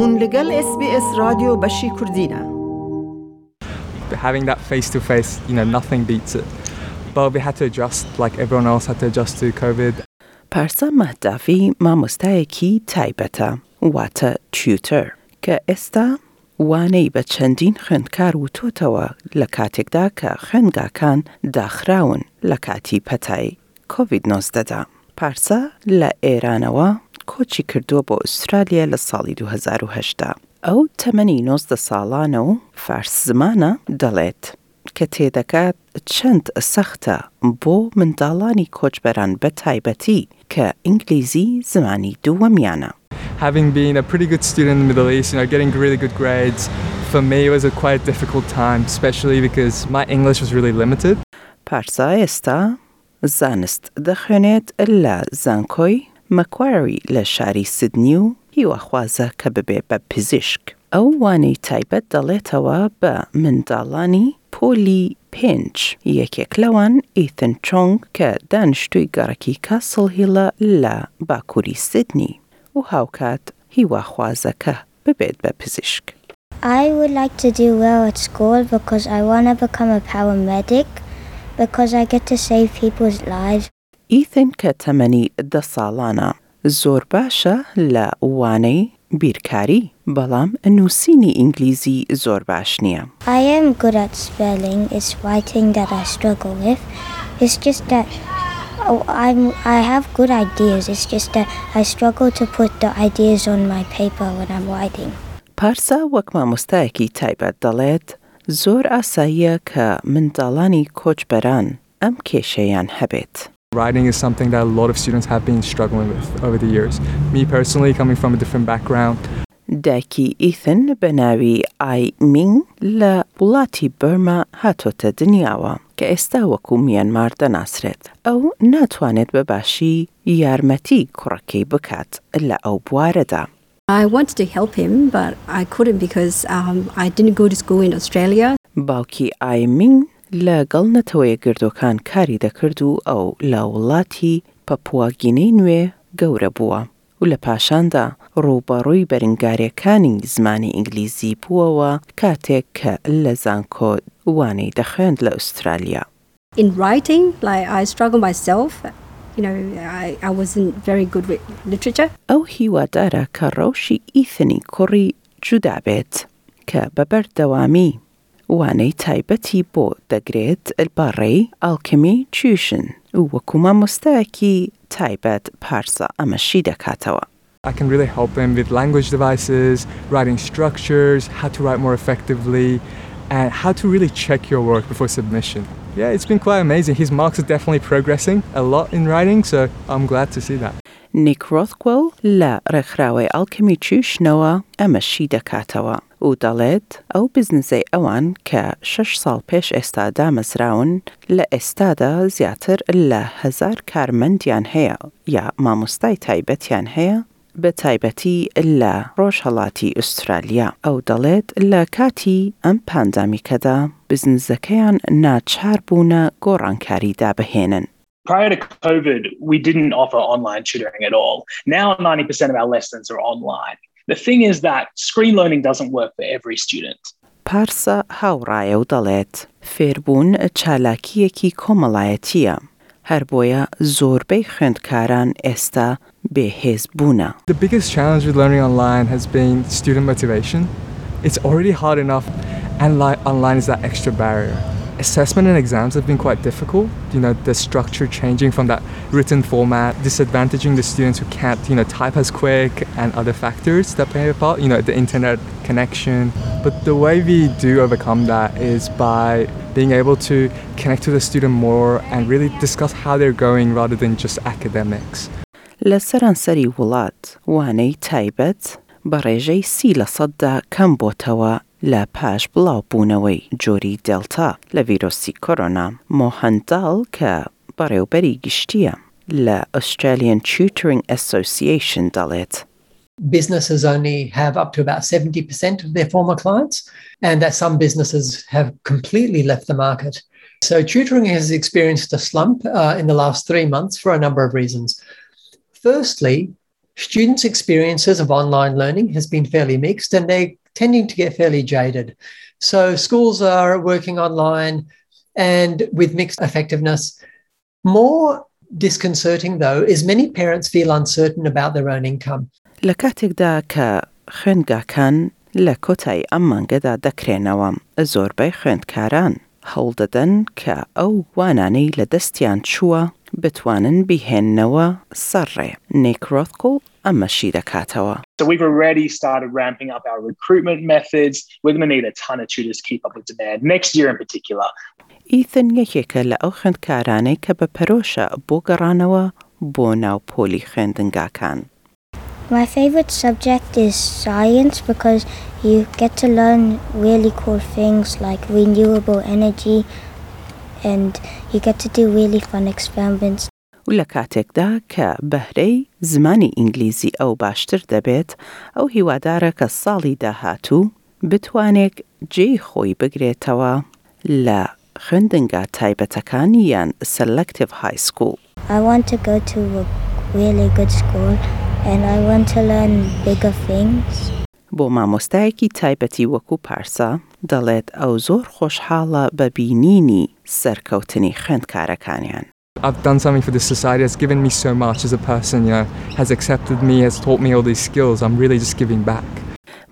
هون لەگەڵ SسBS رادیۆ بەشی کوردینە. having that face to face, you know, nothing beats it. But we had to adjust, like everyone else had to adjust to COVID. پارسا مەهدافی مامۆستایەکی تایبەتە واتە تیوتەر کە ئێستا وانەی بە چەندین خوێندکار وتۆتەوە لە کاتێکدا کە خوێنگاکان داخراون لە کاتی پەتای کۆVید-19دا. پارسا لە ئێرانەوە کۆچی کردووە بۆ ئوسترالیا لە ساڵی 2010. ئەو تەمەنی 90 ساڵانە و فارس زمانە دەڵێت کە تێدەکات چەند سەختە بۆ منداڵانی کۆچبەران بە تایبەتی کە ئینگلیزی زمانی دووەمیانە. Having been a pretty good student in the Middle East, you know, getting really good grades, for me it was a quite difficult time, especially because my English was really limited. پارسا ئێستا زانست دەخوێنێت لە زانکۆی مەکواری لە شاری سیدنی و هیوەخوازە کە ببێ بە پزیشک. ئەو وانەی تایبەت دەڵێتەوە بە منداڵانی پۆلی پێنج یەکێک لەوان ئیتن چۆنگ کە دانیشتووی گەڕکی کاسڵ هیڵە لە باکووری سیدنی و هاوکات هیواخوازەکە ببێت بە پزیشک. I would like to do well at school because I want to become a paramedic because I get to save people's lives. ئیتن کە تەمەنی دە ساڵانە زۆر باشە لە وانەی بیرکاری بەڵام نووسینی ئینگلیزی زۆر باش نییە. I am good at spelling. It's writing that I struggle with. It's just that oh, I'm I have good ideas. It's just that I struggle to put the ideas on my paper when I'm writing. پارسا وەک مامۆستایەکی تایبەت دەڵێت زۆر ئاساییە کە منداڵانی کۆچبەران ئەم کێشەیان هەبێت. Writing is something that a lot of students have been struggling with over the years. Me personally, coming from a different background, دایکی ئیثن بە ناوی ئای مینگ لە وڵاتی بەرما هاتۆتە دنیاوە کە ئێستا وەکو میانمار دەناسرێت ئەو ناتوانێت بە باشی یارمەتی کوڕەکەی بکات لە ئەو بوارەدا. I wanted to help him, but I couldn't because um, I didn't go to school in Australia. باوکی ئایمین لە گەڵنەتەوەی گردۆکان کاری دەکرد و ئەو لە وڵاتی پەپواگینەی نوێ گەورە بووە و لە پاشاندا ڕووبەڕووی بەرنگارەکانی زمانی ئینگلیزی بووەوە کاتێک کە لە زانکۆ وانەی دەخوێند لە ئوسترالیا. In writing, like I struggle myself. ئەو هیوادارە کە ڕەوشی ئیثنی کوڕی جودا بێت کە بەبەردەوامی uani taibati bo dagret el barri alchemy chushin uwakuma mustaki taibat parsa amashida katawa. I can really help them with language devices, writing structures, how to write more effectively, and how to really check your work before submission. Yeah, it's been quite amazing. His marks are definitely progressing a lot in writing, so I'm glad to see that. Nick Rothwell, La Rechrawe Alchemy Chushnoa, Amashida Katawa. و دەڵێت ئەو بزنزەی ئەوان کە شش ساڵ پێش ئێستا دامەزراون لە ئێستادا زیاتر لە هزار کارمەندیان هەیە یا مامۆستای تایبەتیان هەیە بە تایبەتی لە ڕۆژهڵاتی ئوسترالیا ئەو دەڵێت لە کاتی ئەم پاندامیکەدا بزنزەکەیان ناچار بوونە گۆڕانکاری دابهێنن. Prior to COVID, we didn't offer online tutoring at all. Now, 90% of our lessons are online. The thing is that screen learning doesn't work for every student. پارسە هاوڕایە و دەڵێت فێربوون چالاکیەکی کۆمەڵایەتیە هەر بۆیە زۆربەی خوێندکاران ئێستا بێهێز بوونە. The biggest challenge with learning online has been student motivation. It's already hard enough, and li- online is that extra barrier. Assessment and exams have been quite difficult. You know, the structure changing from that written format, disadvantaging the students who can't, you know, type as quick and other factors that play a part, you know, the internet connection. But the way we do overcome that is by being able to connect to the student more and really discuss how they're going rather than just academics. لە سەرانسەری وڵات وانەی تایبەت بە ڕێژەی سی لە سەددا کەم بۆتەوە لە پاش بڵاوبوونەوەی جۆری دلتا لە ڤیرۆسی کۆرۆنا مۆهنداڵ کە بەڕێوبەری گشتیە لە Australian Tutoring Association دەڵێت. businesses only have up to about 70% of their former clients, and that some businesses have completely left the market. So, tutoring has experienced a slump uh, in the last three months for a number of reasons. Firstly, Students' experiences of online learning has been fairly mixed and they're tending to get fairly jaded. So schools are working online and with mixed effectiveness. More disconcerting though is many parents feel uncertain about their own income. لە کاتێکدا کە خوێندگاکان لە کۆتایی ئەم مانگەدا دەکرێنەوە زۆربەی خوێندکاران هەوڵ دەدەن کە ئەو وانانەی لە دەستیان چووە بتوانن بیهێننەوە سەرڕێ نێکرۆتکۆ Amashita Katawa. So we've already started ramping up our recruitment methods. We're going to need a ton of tutors to keep up with demand next year in particular. Ethan Yehika la Ochent Karane Kabaparosha Bogaranawa Bonau Poli Chendengakan. My favorite subject is science because you get to learn really cool things like renewable energy and you get to do really fun experiments و لە کاتێکدا کە بەهرەی زمانی ئینگلیزی ئەو باشتر دەبێت ئەو هیوادارە کە ساڵی داهاتوو بتوانێت جێی خۆی بگرێتەوە لە خوێندنگا تایبەتەکانی یان سەلکتیڤ های سکول. I want to go to a really good school and I want to learn bigger things. بۆ مامۆستایەکی تایبەتی وەکو پارسا دەڵێت ئەو زۆر خۆشحاڵە بە بینینی سەرکەوتنی خوێندکارەکانیان. I've done something for this society. It's given me so much as a person, you know, has accepted me, has taught me all these skills. I'm really just giving back.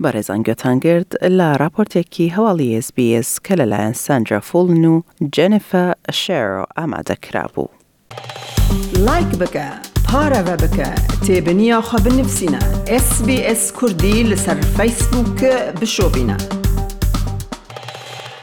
بارێزان گەتانگرد لە راپۆرتێکی هەواڵی SBS کە لەلایەن سانجا فولن و جەنفە شێرۆ ئامادەکرا بوو. لایک بکە، پارەوە بکە، تێبنیاخوا بنووسینە، SBS کوردی لەسەر فەیسبووکە بشۆبینە.